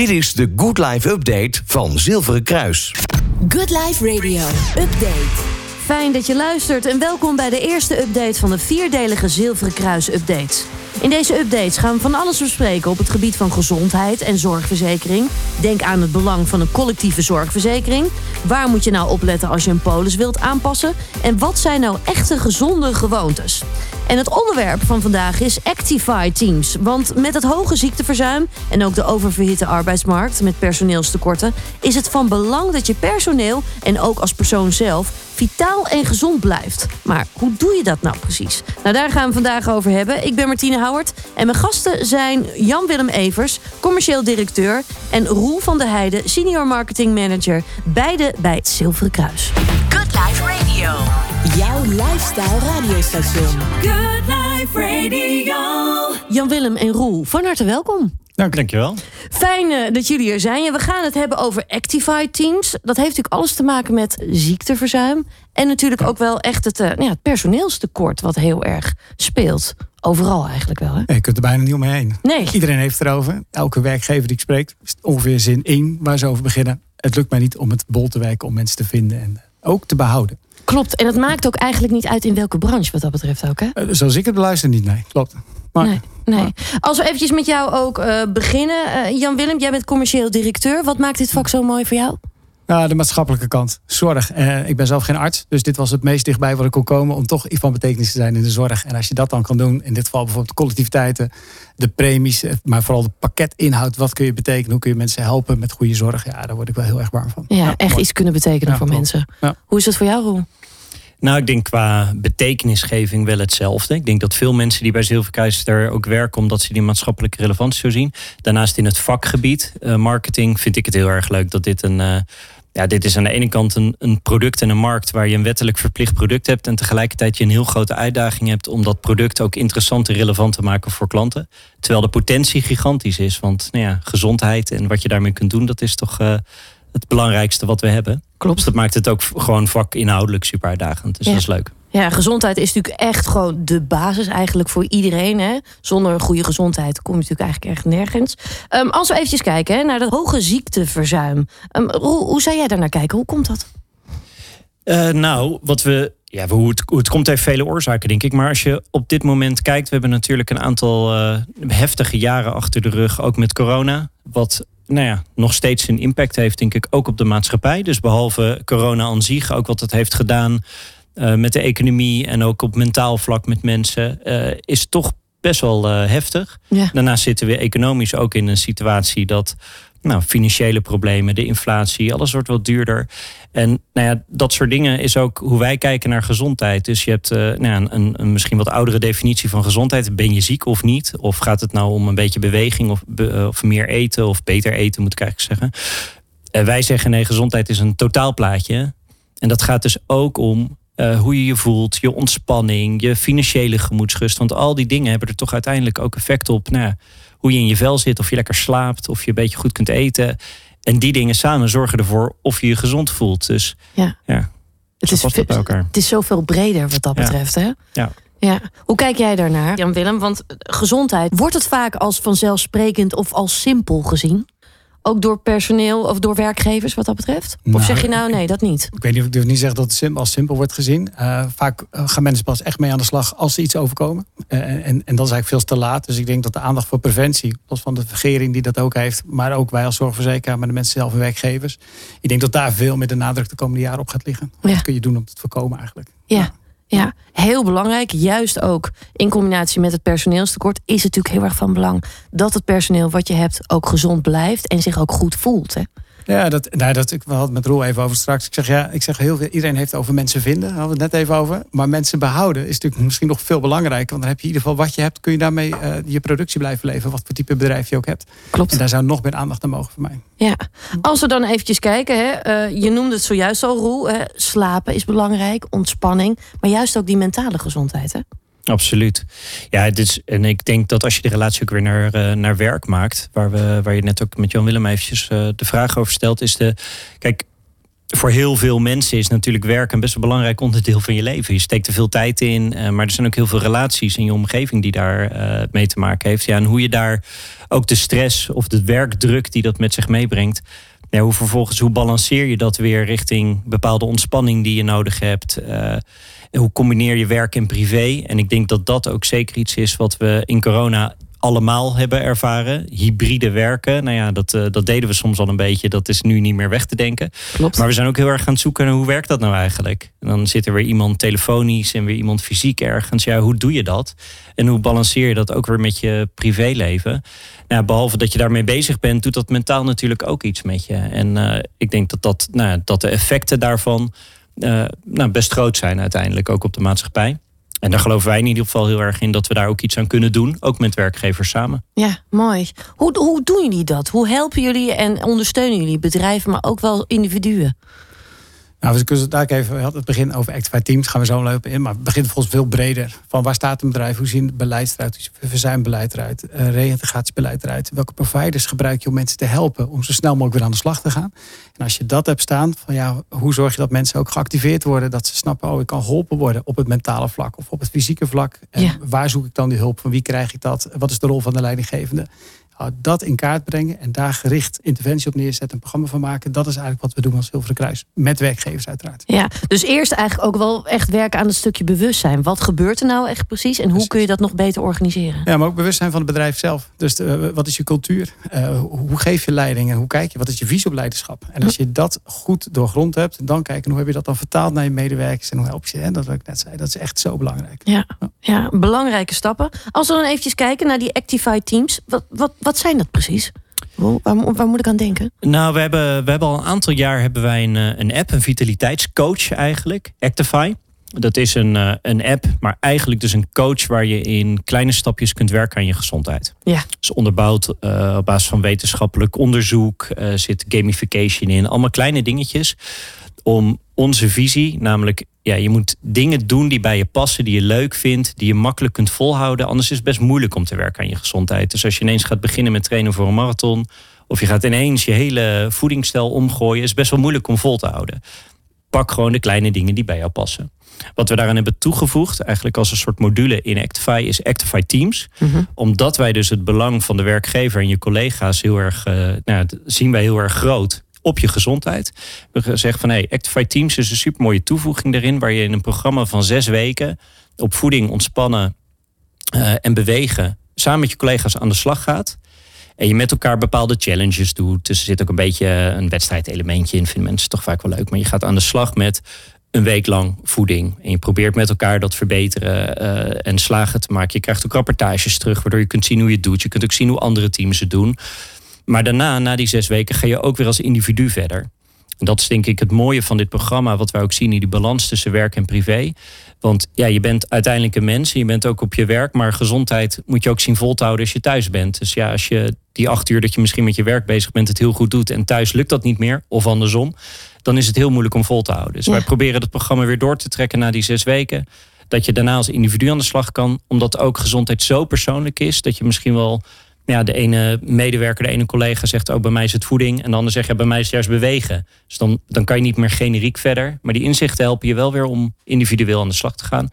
Dit is de Good Life Update van Zilveren Kruis. Good Life Radio Update. Fijn dat je luistert en welkom bij de eerste update van de vierdelige Zilveren Kruis Updates. In deze updates gaan we van alles bespreken op het gebied van gezondheid en zorgverzekering. Denk aan het belang van een collectieve zorgverzekering. Waar moet je nou opletten als je een polis wilt aanpassen? En wat zijn nou echte gezonde gewoontes? En het onderwerp van vandaag is Actify Teams. Want met het hoge ziekteverzuim en ook de oververhitte arbeidsmarkt met personeelstekorten is het van belang dat je personeel en ook als persoon zelf vitaal en gezond blijft. Maar hoe doe je dat nou precies? Nou, daar gaan we vandaag over hebben. Ik ben Martine Houwert en mijn gasten zijn Jan-Willem Evers, commercieel directeur, en Roel van der Heijden, senior marketing manager, beide bij het Zilveren Kruis. Good Life Radio. Jouw lifestyle radiostation. Good Life Radio. Jan-Willem en Roel, van harte welkom. Dank, dankjewel. Fijn eh, dat jullie er zijn. We gaan het hebben over Actify Teams. Dat heeft natuurlijk alles te maken met ziekteverzuim. En natuurlijk ook wel echt het, eh, nou ja, het personeelstekort wat heel erg speelt. Overal eigenlijk wel. Hè? Je kunt er bijna niet omheen. heen. Nee. Iedereen heeft het erover. Elke werkgever die ik spreek, is ongeveer zin één waar ze over beginnen. Het lukt mij niet om het bol te werken om mensen te vinden en ook te behouden. Klopt. En het maakt ook eigenlijk niet uit in welke branche wat dat betreft ook. Hè? Eh, Zoals ik het beluister niet, nee. Klopt. Maar, Nee, nee. Als we eventjes met jou ook eh, beginnen. Eh, Jan-Willem, jij bent commercieel directeur. Wat maakt dit vak zo mooi voor jou? Nou, de maatschappelijke kant. Zorg. Eh, ik ben zelf geen arts, dus dit was het meest dichtbij wat ik kon komen om toch iets van betekenis te zijn in de zorg. En als je dat dan kan doen, in dit geval bijvoorbeeld de collectiviteiten, de premies, maar vooral de paketinhoud. Wat kun je betekenen? Hoe kun je mensen helpen met goede zorg? Ja, daar word ik wel heel erg warm van. Ja, echt mooi. iets kunnen betekenen Ja, voor klopt. mensen. Ja. Hoe is het voor jou, Roel? Nou, ik denk qua betekenisgeving wel hetzelfde. Ik denk dat veel mensen die bij Zilverkruis er ook werken, omdat ze die maatschappelijke relevantie zo zien. Daarnaast in het vakgebied, eh, marketing, vind ik het heel erg leuk dat dit een. eh, ja, dit is aan de ene kant een, een product en een markt waar je een wettelijk verplicht product hebt. En tegelijkertijd je een heel grote uitdaging hebt om dat product ook interessant en relevant te maken voor klanten. Terwijl de potentie gigantisch is. Want nou ja, gezondheid en wat je daarmee kunt doen, dat is toch eh, het belangrijkste wat we hebben. Klopt. Dus dat maakt het ook gewoon vakinhoudelijk super uitdagend. Dus Ja. dat is leuk. Ja, gezondheid is natuurlijk echt gewoon de basis eigenlijk voor iedereen. Hè? Zonder een goede gezondheid kom je natuurlijk eigenlijk echt nergens. Ehm, als we eventjes kijken hè, naar dat hoge ziekteverzuim. Ehm, Roel, hoe zou jij daar naar kijken? Hoe komt dat? Eh, nou, wat we. Ja, hoe het, hoe het komt heeft vele oorzaken, denk ik. Maar als je op dit moment kijkt, we hebben natuurlijk een aantal eh, heftige jaren achter de rug, ook met corona. Wat nou ja, nog steeds een impact heeft, denk ik, ook op de maatschappij. Dus behalve corona aan zich, ook wat het heeft gedaan eh, met de economie en ook op mentaal vlak met mensen, eh, is toch best wel eh, heftig. Ja. Daarnaast zitten we economisch ook in een situatie dat nou, financiële problemen, de inflatie, alles wordt wat duurder. En nou ja, dat soort dingen is ook hoe wij kijken naar gezondheid. Dus je hebt eh, nou ja, een, een misschien wat oudere definitie van gezondheid. Ben je ziek of niet? Of gaat het nou om een beetje beweging of, eh, of meer eten of beter eten, moet ik eigenlijk zeggen. En wij zeggen nee, gezondheid is een totaalplaatje. En dat gaat dus ook om eh, hoe je je voelt, je ontspanning, je financiële gemoedsrust. Want al die dingen hebben er toch uiteindelijk ook effect op nou, hoe je in je vel zit, of je lekker slaapt, of je een beetje goed kunt eten. En die dingen samen zorgen ervoor of je je gezond voelt. Dus Ja. ja, Het is, bij elkaar. het is zoveel breder wat dat Ja. betreft. Hè? Ja. Ja. Hoe kijk jij daarnaar, Jan-Willem? Want gezondheid, wordt het vaak als vanzelfsprekend of als simpel gezien? Ook door personeel of door werkgevers wat dat betreft? Of Nou, zeg je nou nee, dat niet? Ik weet niet of ik durf niet zeggen dat het sim- als simpel wordt gezien. Eh, vaak eh, gaan mensen pas echt mee aan de slag als ze iets overkomen. Eh, en, en dat is eigenlijk veel te laat. Dus ik denk dat de aandacht voor preventie, los van de regering die dat ook heeft, maar ook wij als zorgverzekeraar, maar de mensen zelf en werkgevers. Ik denk dat daar veel meer de nadruk de komende jaren op gaat liggen. Ja. Wat kun je doen om het te voorkomen eigenlijk? Ja. Ja, heel belangrijk. Juist ook in combinatie met het personeelstekort is het natuurlijk heel erg van belang dat het personeel wat je hebt ook gezond blijft en zich ook goed voelt. Hè? Ja, dat, nou, dat, ik het met Roel even over straks. Ik zeg ja, ik zeg heel veel, iedereen heeft het over mensen vinden. Daar hadden we het net even over. Maar mensen behouden is natuurlijk misschien nog veel belangrijker. Want dan heb je in ieder geval wat je hebt, kun je daarmee eh, je productie blijven leveren. Wat voor type bedrijf je ook hebt. Klopt. En daar zou nog meer aandacht aan mogen voor mij. Ja. Als we dan eventjes kijken, hè, eh, je noemde het zojuist al, Roel. Hè, slapen is belangrijk, ontspanning, maar juist ook die mentale gezondheid. Hè? Absoluut. Ja, is, en ik denk dat als je de relatie ook weer naar, eh, naar werk maakt, waar, we, waar je net ook met Jan Willem eventjes eh, de vraag over stelt, is de. Kijk, voor heel veel mensen is natuurlijk werk een best een belangrijk onderdeel van je leven. Je steekt er veel tijd in, uh, maar er zijn ook heel veel relaties in je omgeving die daar mee te maken heeft. Ja, en hoe je daar ook de stress of de werkdruk die dat met zich meebrengt. Hoe vervolgens, hoe balanceer je dat weer richting bepaalde ontspanning die je nodig hebt? Uh, hoe combineer je werk en privé? En ik denk dat dat ook zeker iets is wat we in corona allemaal hebben ervaren. Hybride werken, nou ja, dat, uh, dat deden we soms al een beetje. Dat is nu niet meer weg te denken. Klopt. Maar we zijn ook heel erg gaan zoeken naar hoe werkt dat nou eigenlijk? En dan zit er weer iemand telefonisch en weer iemand fysiek ergens. Ja, hoe doe je dat? En hoe balanceer je dat ook weer met je privéleven? Nou, behalve dat je daarmee bezig bent, doet dat mentaal natuurlijk ook iets met je. En uh, ik denk dat, dat, nou, dat de effecten daarvan uh, nou, best groot zijn uiteindelijk, ook op de maatschappij. En daar geloven wij in ieder geval heel erg in dat we daar ook iets aan kunnen doen, ook met werkgevers samen. Ja, mooi. Hoe, hoe doen jullie dat? Hoe helpen jullie en ondersteunen jullie bedrijven, maar ook wel individuen? Nou, we kunnen daar even, we hadden het begin over Actify Teams, gaan we zo lopen in. Maar het begint volgens veel breder. Van waar staat een bedrijf? Hoe zien het beleid eruit? Hoe ziet verzuimbeleid eruit? Uh, reïntegratiebeleid eruit? Welke providers gebruik je om mensen te helpen om zo snel mogelijk weer aan de slag te gaan? En als je dat hebt staan, van ja, hoe zorg je dat mensen ook geactiveerd worden? Dat ze snappen, oh, ik kan geholpen worden op het mentale vlak of op het fysieke vlak. En Ja. waar zoek ik dan die hulp? Van wie krijg ik dat? Wat is de rol van de leidinggevende? Nou, dat in kaart brengen en daar gericht interventie op neerzetten, een programma van maken. Dat is eigenlijk wat we doen als Zilveren Kruis. Met werkgevers uiteraard. Ja, dus eerst eigenlijk ook wel echt werken aan het stukje bewustzijn. Wat gebeurt er nou echt precies en hoe kun je dat nog beter organiseren? Ja, maar ook bewustzijn van het bedrijf zelf. Dus eh, wat is je cultuur? Eh, hoe geef je leiding en hoe kijk je? Wat is je visie op leiderschap? En als je dat goed doorgrond hebt, dan kijken hoe heb je dat dan vertaald naar je medewerkers en hoe help je? En dat wat ik net zei, dat is echt zo belangrijk. Ja, ja, belangrijke stappen. Als we dan eventjes kijken naar die Actify Teams, wat, wat, wat zijn dat precies? Waar, waar moet ik aan denken? Nou, we hebben, we hebben al een aantal jaar hebben wij een, eh, een app, een vitaliteitscoach eigenlijk, Actify. Dat is een, eh, een app, maar eigenlijk dus een coach waar je in kleine stapjes kunt werken aan je gezondheid. Ja. Dus onderbouwd eh, op basis van wetenschappelijk onderzoek, zit gamification in, allemaal kleine dingetjes om onze visie, namelijk ja, je moet dingen doen die bij je passen, die je leuk vindt, die je makkelijk kunt volhouden. Anders is het best moeilijk om te werken aan je gezondheid. Dus als je ineens gaat beginnen met trainen voor een marathon, of je gaat ineens je hele voedingsstijl omgooien, is het best wel moeilijk om vol te houden. Pak gewoon de kleine dingen die bij jou passen. Wat we daaraan hebben toegevoegd, eigenlijk als een soort module in Actify, is Actify Teams. Omdat wij dus het belang van de werkgever en je collega's heel erg, eh, nou, zien wij heel erg groot op je gezondheid. We gezegd van hey, Actify Teams is een supermooie toevoeging daarin, waar je in een programma van zes weken op voeding, ontspannen eh, en bewegen samen met je collega's aan de slag gaat. En je met elkaar bepaalde challenges doet. Dus er zit ook een beetje een wedstrijdelementje in. Vinden mensen toch vaak wel leuk. Maar je gaat aan de slag met een week lang voeding. En je probeert met elkaar dat verbeteren eh, en slagen te maken. Je krijgt ook rapportages terug, waardoor je kunt zien hoe je het doet. Je kunt ook zien hoe andere teams het doen. Maar daarna, na die zes weken, ga je ook weer als individu verder. En dat is denk ik het mooie van dit programma, wat wij ook zien in die balans tussen werk en privé. Want ja, je bent uiteindelijk een mens en je bent ook op je werk, maar gezondheid moet je ook zien vol te houden als je thuis bent. Dus ja, als je die acht uur dat je misschien met je werk bezig bent, het heel goed doet en thuis lukt dat niet meer, of andersom, dan is het heel moeilijk om vol te houden. Dus Ja. wij proberen het programma weer door te trekken na die zes weken. Dat je daarna als individu aan de slag kan, omdat ook gezondheid zo persoonlijk is dat je misschien wel ja, de ene medewerker, de ene collega zegt, oh, bij mij is het voeding. En de ander zegt, ja, bij mij is het juist bewegen. Dus dan, dan kan je niet meer generiek verder. Maar die inzichten helpen je wel weer om individueel aan de slag te gaan.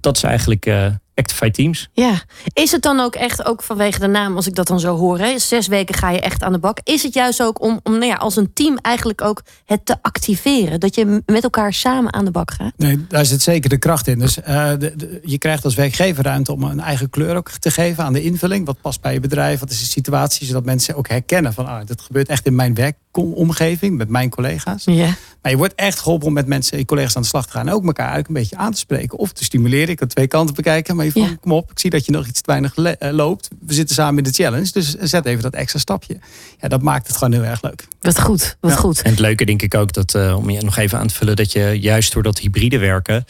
Dat is eigenlijk eh Actify Teams. Ja, is het dan ook echt, ook vanwege de naam, als ik dat dan zo hoor, hè, zes weken ga je echt aan de bak. Is het juist ook om, om nou ja, als een team eigenlijk ook het te activeren? Dat je met elkaar samen aan de bak gaat? Nee, daar zit zeker de kracht in. Dus eh, de, de- je krijgt als werkgever ruimte om een eigen kleur ook te geven aan de invulling. Wat past bij je bedrijf? Wat is de situatie? Zodat mensen ook herkennen van ah, dat gebeurt echt in mijn werkomgeving met mijn collega's. Ja. Maar je wordt echt geholpen om met mensen, je collega's aan de slag te gaan. En ook elkaar eigenlijk een beetje aan te spreken. Of te stimuleren. Ik kan twee kanten bekijken. Maar je van, Ja. kom op, ik zie dat je nog iets te weinig eh, loopt. We zitten samen in de challenge. Dus zet even dat extra stapje. Ja, dat maakt het gewoon heel erg leuk. Wat goed, wat Ja. goed. En het leuke denk ik ook, dat, eh, om je nog even aan te vullen, dat je juist door dat hybride werken,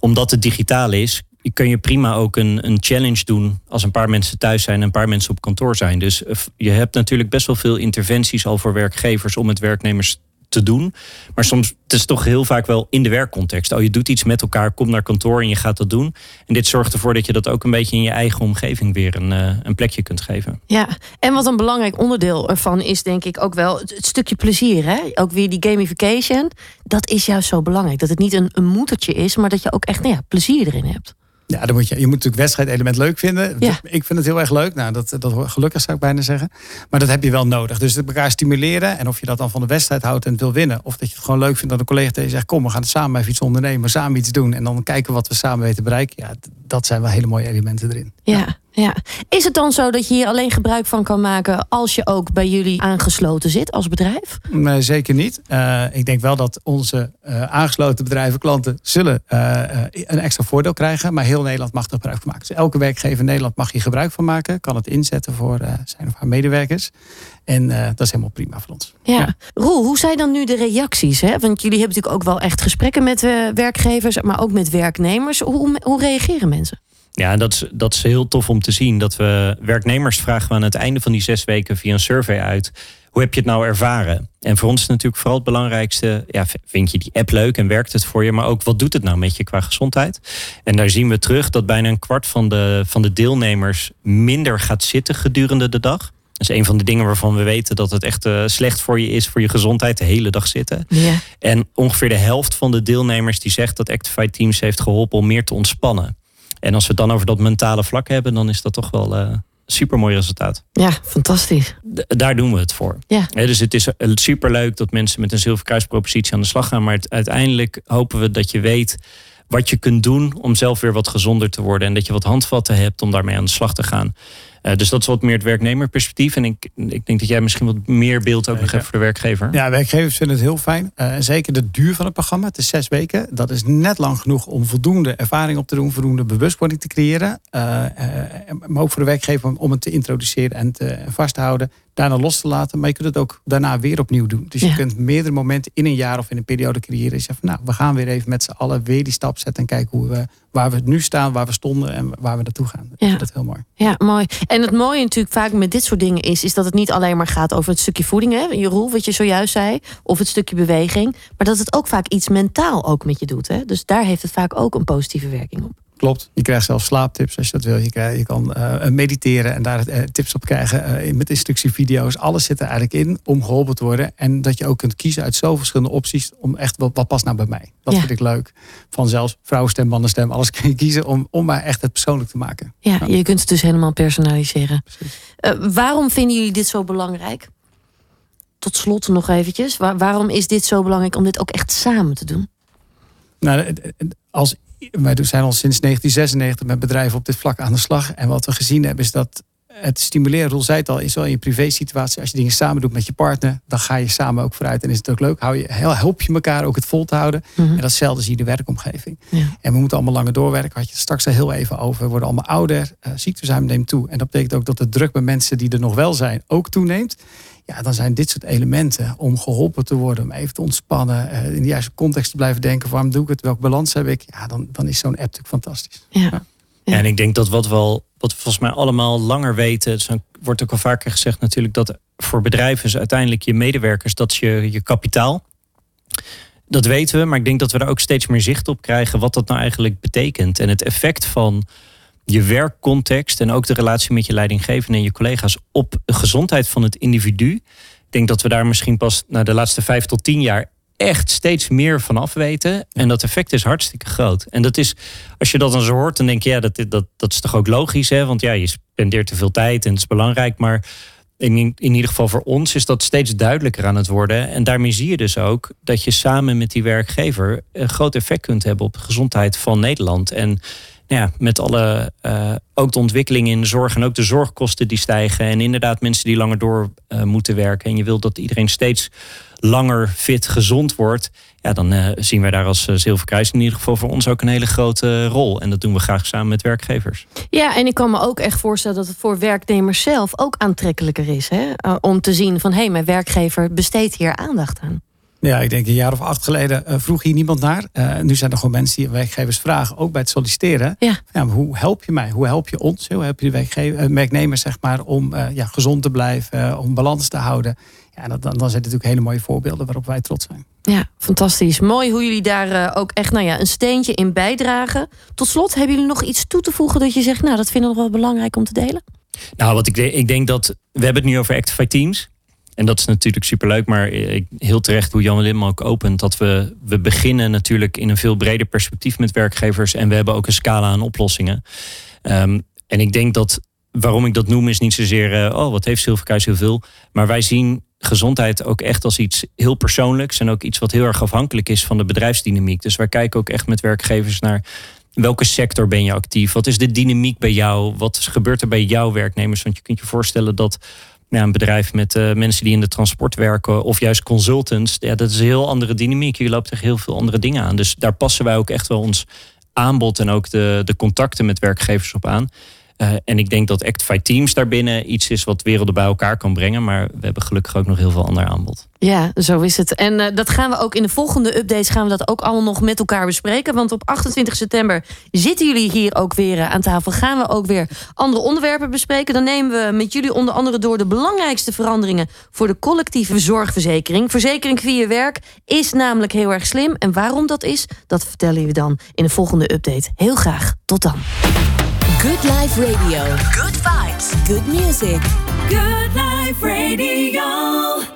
omdat het digitaal is, kun je prima ook een, een challenge doen als een paar mensen thuis zijn en een paar mensen op kantoor zijn. Dus eh, je hebt natuurlijk best wel veel interventies al voor werkgevers om met werknemers te doen. Maar soms het is toch heel vaak wel in de werkcontext. Oh, je doet iets met elkaar, kom naar kantoor en je gaat dat doen. En dit zorgt ervoor dat je dat ook een beetje in je eigen omgeving weer een, uh, een plekje kunt geven. Ja, en wat een belangrijk onderdeel ervan is, denk ik ook wel het, stukje plezier. Hè? Ook weer die gamification. Dat is juist zo belangrijk. Dat het niet een, een moedertje is, maar dat je ook echt nou ja, plezier erin hebt. Ja, dan moet je, je moet natuurlijk wedstrijdelement leuk vinden. Ja. Ik vind het heel erg leuk. Nou, dat, dat gelukkig zou ik bijna zeggen. Maar dat heb je wel nodig. Dus het elkaar stimuleren. En of je dat dan van de wedstrijd houdt en het wil winnen. Of dat je het gewoon leuk vindt dat een collega tegen je zegt: Kom, we gaan het samen even iets ondernemen. Samen iets doen. En dan kijken wat we samen weten bereiken. Ja, dat zijn wel hele mooie elementen erin. Ja, ja. Is het dan zo dat je hier alleen gebruik van kan maken als je ook bij jullie aangesloten zit als bedrijf? Nee, zeker niet. Uh, ik denk wel dat onze uh, aangesloten bedrijven, klanten, zullen uh, een extra voordeel krijgen. Maar heel Nederland mag er gebruik van maken. Dus elke werkgever in Nederland mag hier gebruik van maken. Kan het inzetten voor zijn of haar medewerkers. En dat is helemaal prima voor ons. Ja. ja. Roel, hoe zijn dan nu de reacties? Hè? Want jullie hebben natuurlijk ook wel echt gesprekken met werkgevers, maar ook met werknemers. Hoe, hoe reageren mensen? Ja, dat is, dat is heel tof om te zien. Dat we werknemers vragen we aan het einde van die zes weken via een survey uit. Hoe heb je het nou ervaren? En voor ons is natuurlijk vooral het belangrijkste. Ja, vind je die app leuk en werkt het voor je? Maar ook wat doet het nou met je qua gezondheid? En daar zien we terug dat bijna een kwart van de, van de deelnemers minder gaat zitten gedurende de dag. Dat is een van de dingen waarvan we weten dat het echt uh, slecht voor je is, voor je gezondheid, de hele dag zitten. Ja. En ongeveer de helft van de deelnemers die zegt dat Actify Teams heeft geholpen om meer te ontspannen. En als we het dan over dat mentale vlak hebben, dan is dat toch wel uh, super mooi resultaat. Ja, fantastisch. daar doen we het voor. Ja. dus het is super leuk dat mensen met een zilverkruispropositie aan de slag gaan. Maar uiteindelijk hopen we dat je weet wat je kunt doen om zelf weer wat gezonder te worden. En dat je wat handvatten hebt om daarmee aan de slag te gaan. Uh, dus dat is wat meer het werknemerperspectief. En ik, ik denk dat jij misschien wat meer beeld ook nog hebt voor de werkgever. Ja, werkgevers vinden het heel fijn. Uh, zeker de duur van het programma, het is zes weken. Dat is net lang genoeg om voldoende ervaring op te doen, voldoende bewustwording te creëren. Uh, maar ook voor de werkgever om het te introduceren en te, vast te houden daarna los te laten. Maar je kunt het ook daarna weer opnieuw doen. Dus je kunt meerdere momenten in een jaar of in een periode creëren. Je zegt van nou, we gaan weer even met z'n allen weer die stap zetten. En kijken hoe we, waar we nu staan, waar we stonden en waar we naartoe gaan. Ja. Dat is heel mooi. Ja, mooi. En het mooie natuurlijk vaak met dit soort dingen is, is dat het niet alleen maar gaat over het stukje voeding, hè, Jeroen, wat je zojuist zei, of het stukje beweging, maar dat het ook vaak iets mentaal ook met je doet. Hè? Dus daar heeft het vaak ook een positieve werking op. Klopt. Je krijgt zelfs slaaptips als je dat wil. Je, krijgt, je kan eh, mediteren en daar eh, tips op krijgen eh, met instructievideo's. Alles zit er eigenlijk in om geholpen te worden. En dat je ook kunt kiezen uit zoveel verschillende opties om echt wat, wat past nou bij mij. Dat Ja. vind ik leuk. Van zelfs vrouwenstem, mannenstem, alles kun je kiezen om, om maar echt het persoonlijk te maken. Ja, je kunt het dus helemaal personaliseren. Waarom vinden jullie dit zo belangrijk? Tot slot nog eventjes. Waar- waarom is dit zo belangrijk om dit ook echt samen te doen? Nou, als, wij zijn al sinds 1996 met bedrijven op dit vlak aan de slag. En wat we gezien hebben is dat het stimuleren, Roel zei het al, is wel in je privé situatie. Als je dingen samen doet met je partner, dan ga je samen ook vooruit. En is het ook leuk. Hou je, hel- help je elkaar ook het vol te houden. Mhm. En datzelfde zie je in de werkomgeving. Ja. En we moeten allemaal langer doorwerken. Had je het straks al heel even over. We worden allemaal ouder. Uh, neemt toe. En dat betekent ook dat de druk bij mensen die er nog wel zijn ook toeneemt. Ja, dan zijn dit soort elementen om geholpen te worden, om even te ontspannen, eh, in de juiste context te blijven denken. Waarom doe ik het? Welke balans heb ik? Ja, dan, dan is zo'n app natuurlijk fantastisch. Ja. En ik denk dat wat, wel, wat we volgens mij allemaal langer weten, het wordt ook al vaker gezegd natuurlijk, dat voor bedrijven is uiteindelijk je medewerkers, dat is je, je kapitaal. Dat weten we, maar ik denk dat we daar ook steeds meer zicht op krijgen wat dat nou eigenlijk betekent. En het effect van je werkcontext en ook de relatie met je leidinggevende en je collega's op de gezondheid van het individu. Ik denk dat we daar misschien pas na de laatste vijf tot tien jaar echt steeds meer van af weten. En dat effect is hartstikke groot. En dat is, als je dat dan zo hoort, dan denk je, ja, dat, dat, dat is toch ook logisch, hè? Want ja, je spendeert te veel tijd en het is belangrijk. Maar in, in ieder geval voor ons is dat steeds duidelijker aan het worden. En daarmee zie je dus ook dat je samen met die werkgever een groot effect kunt hebben op de gezondheid van Nederland. En nou ja, met alle, uh, ook de ontwikkeling in de zorg en ook de zorgkosten die stijgen. En inderdaad mensen die langer door uh, moeten werken. En je wilt dat iedereen steeds langer fit, gezond wordt. Ja, dan uh, zien wij daar als Zilverkruis in ieder geval voor ons ook een hele grote rol. En dat doen we graag samen met werkgevers. Ja, en ik kan me ook echt voorstellen dat het voor werknemers zelf ook aantrekkelijker is. Hè? Om te zien van hé, hey, mijn werkgever besteedt hier aandacht aan. Ja, ik denk een jaar of acht geleden uh, vroeg hier niemand naar. Uh, nu zijn er gewoon mensen die werkgevers vragen, ook bij het solliciteren. Ja. Ja, hoe help je mij? Hoe help je ons? Hoe help je de werknemers zeg maar, om uh, ja, gezond te blijven, om balans te houden? Ja, dan, dan zijn het natuurlijk hele mooie voorbeelden waarop wij trots zijn. Ja, fantastisch. Mooi hoe jullie daar uh, ook echt nou ja, een steentje in bijdragen. Tot slot, hebben jullie nog iets toe te voegen dat je zegt, nou, dat vinden we nog wel belangrijk om te delen? Nou, wat ik, ik denk dat we hebben het nu over Actify Teams. En dat is natuurlijk superleuk, maar heel terecht hoe Jan Lim ook opent. Dat we, we beginnen natuurlijk in een veel breder perspectief met werkgevers. En we hebben ook een scala aan oplossingen. Um, en ik denk dat waarom ik dat noem is niet zozeer, uh, oh wat heeft Zilverkruis heel veel. Maar wij zien gezondheid ook echt als iets heel persoonlijks. En ook iets wat heel erg afhankelijk is van de bedrijfsdynamiek. Dus wij kijken ook echt met werkgevers naar welke sector ben je actief? Wat is de dynamiek bij jou? Wat gebeurt er bij jouw werknemers? Want je kunt je voorstellen dat ja, een bedrijf met uh, mensen die in de transport werken of juist consultants, ja, dat is een heel andere dynamiek. Je loopt tegen heel veel andere dingen aan. Dus daar passen wij ook echt wel ons aanbod en ook de, de contacten met werkgevers op aan. Uh, en ik denk dat Actify Teams daarbinnen iets is wat werelden bij elkaar kan brengen. Maar we hebben gelukkig ook nog heel veel ander aanbod. Ja, zo is het. En uh, dat gaan we ook in de volgende updates gaan we dat ook allemaal nog met elkaar bespreken. Want op 28 september zitten jullie hier ook weer uh, aan tafel. Gaan we ook weer andere onderwerpen bespreken. Dan nemen we met jullie onder andere door de belangrijkste veranderingen voor de collectieve zorgverzekering. Verzekering via werk is namelijk heel erg slim. En waarom dat is, dat vertellen we dan in de volgende update. Heel graag. Tot dan. Good Life Radio. Good vibes. Good music. Good Life Radio.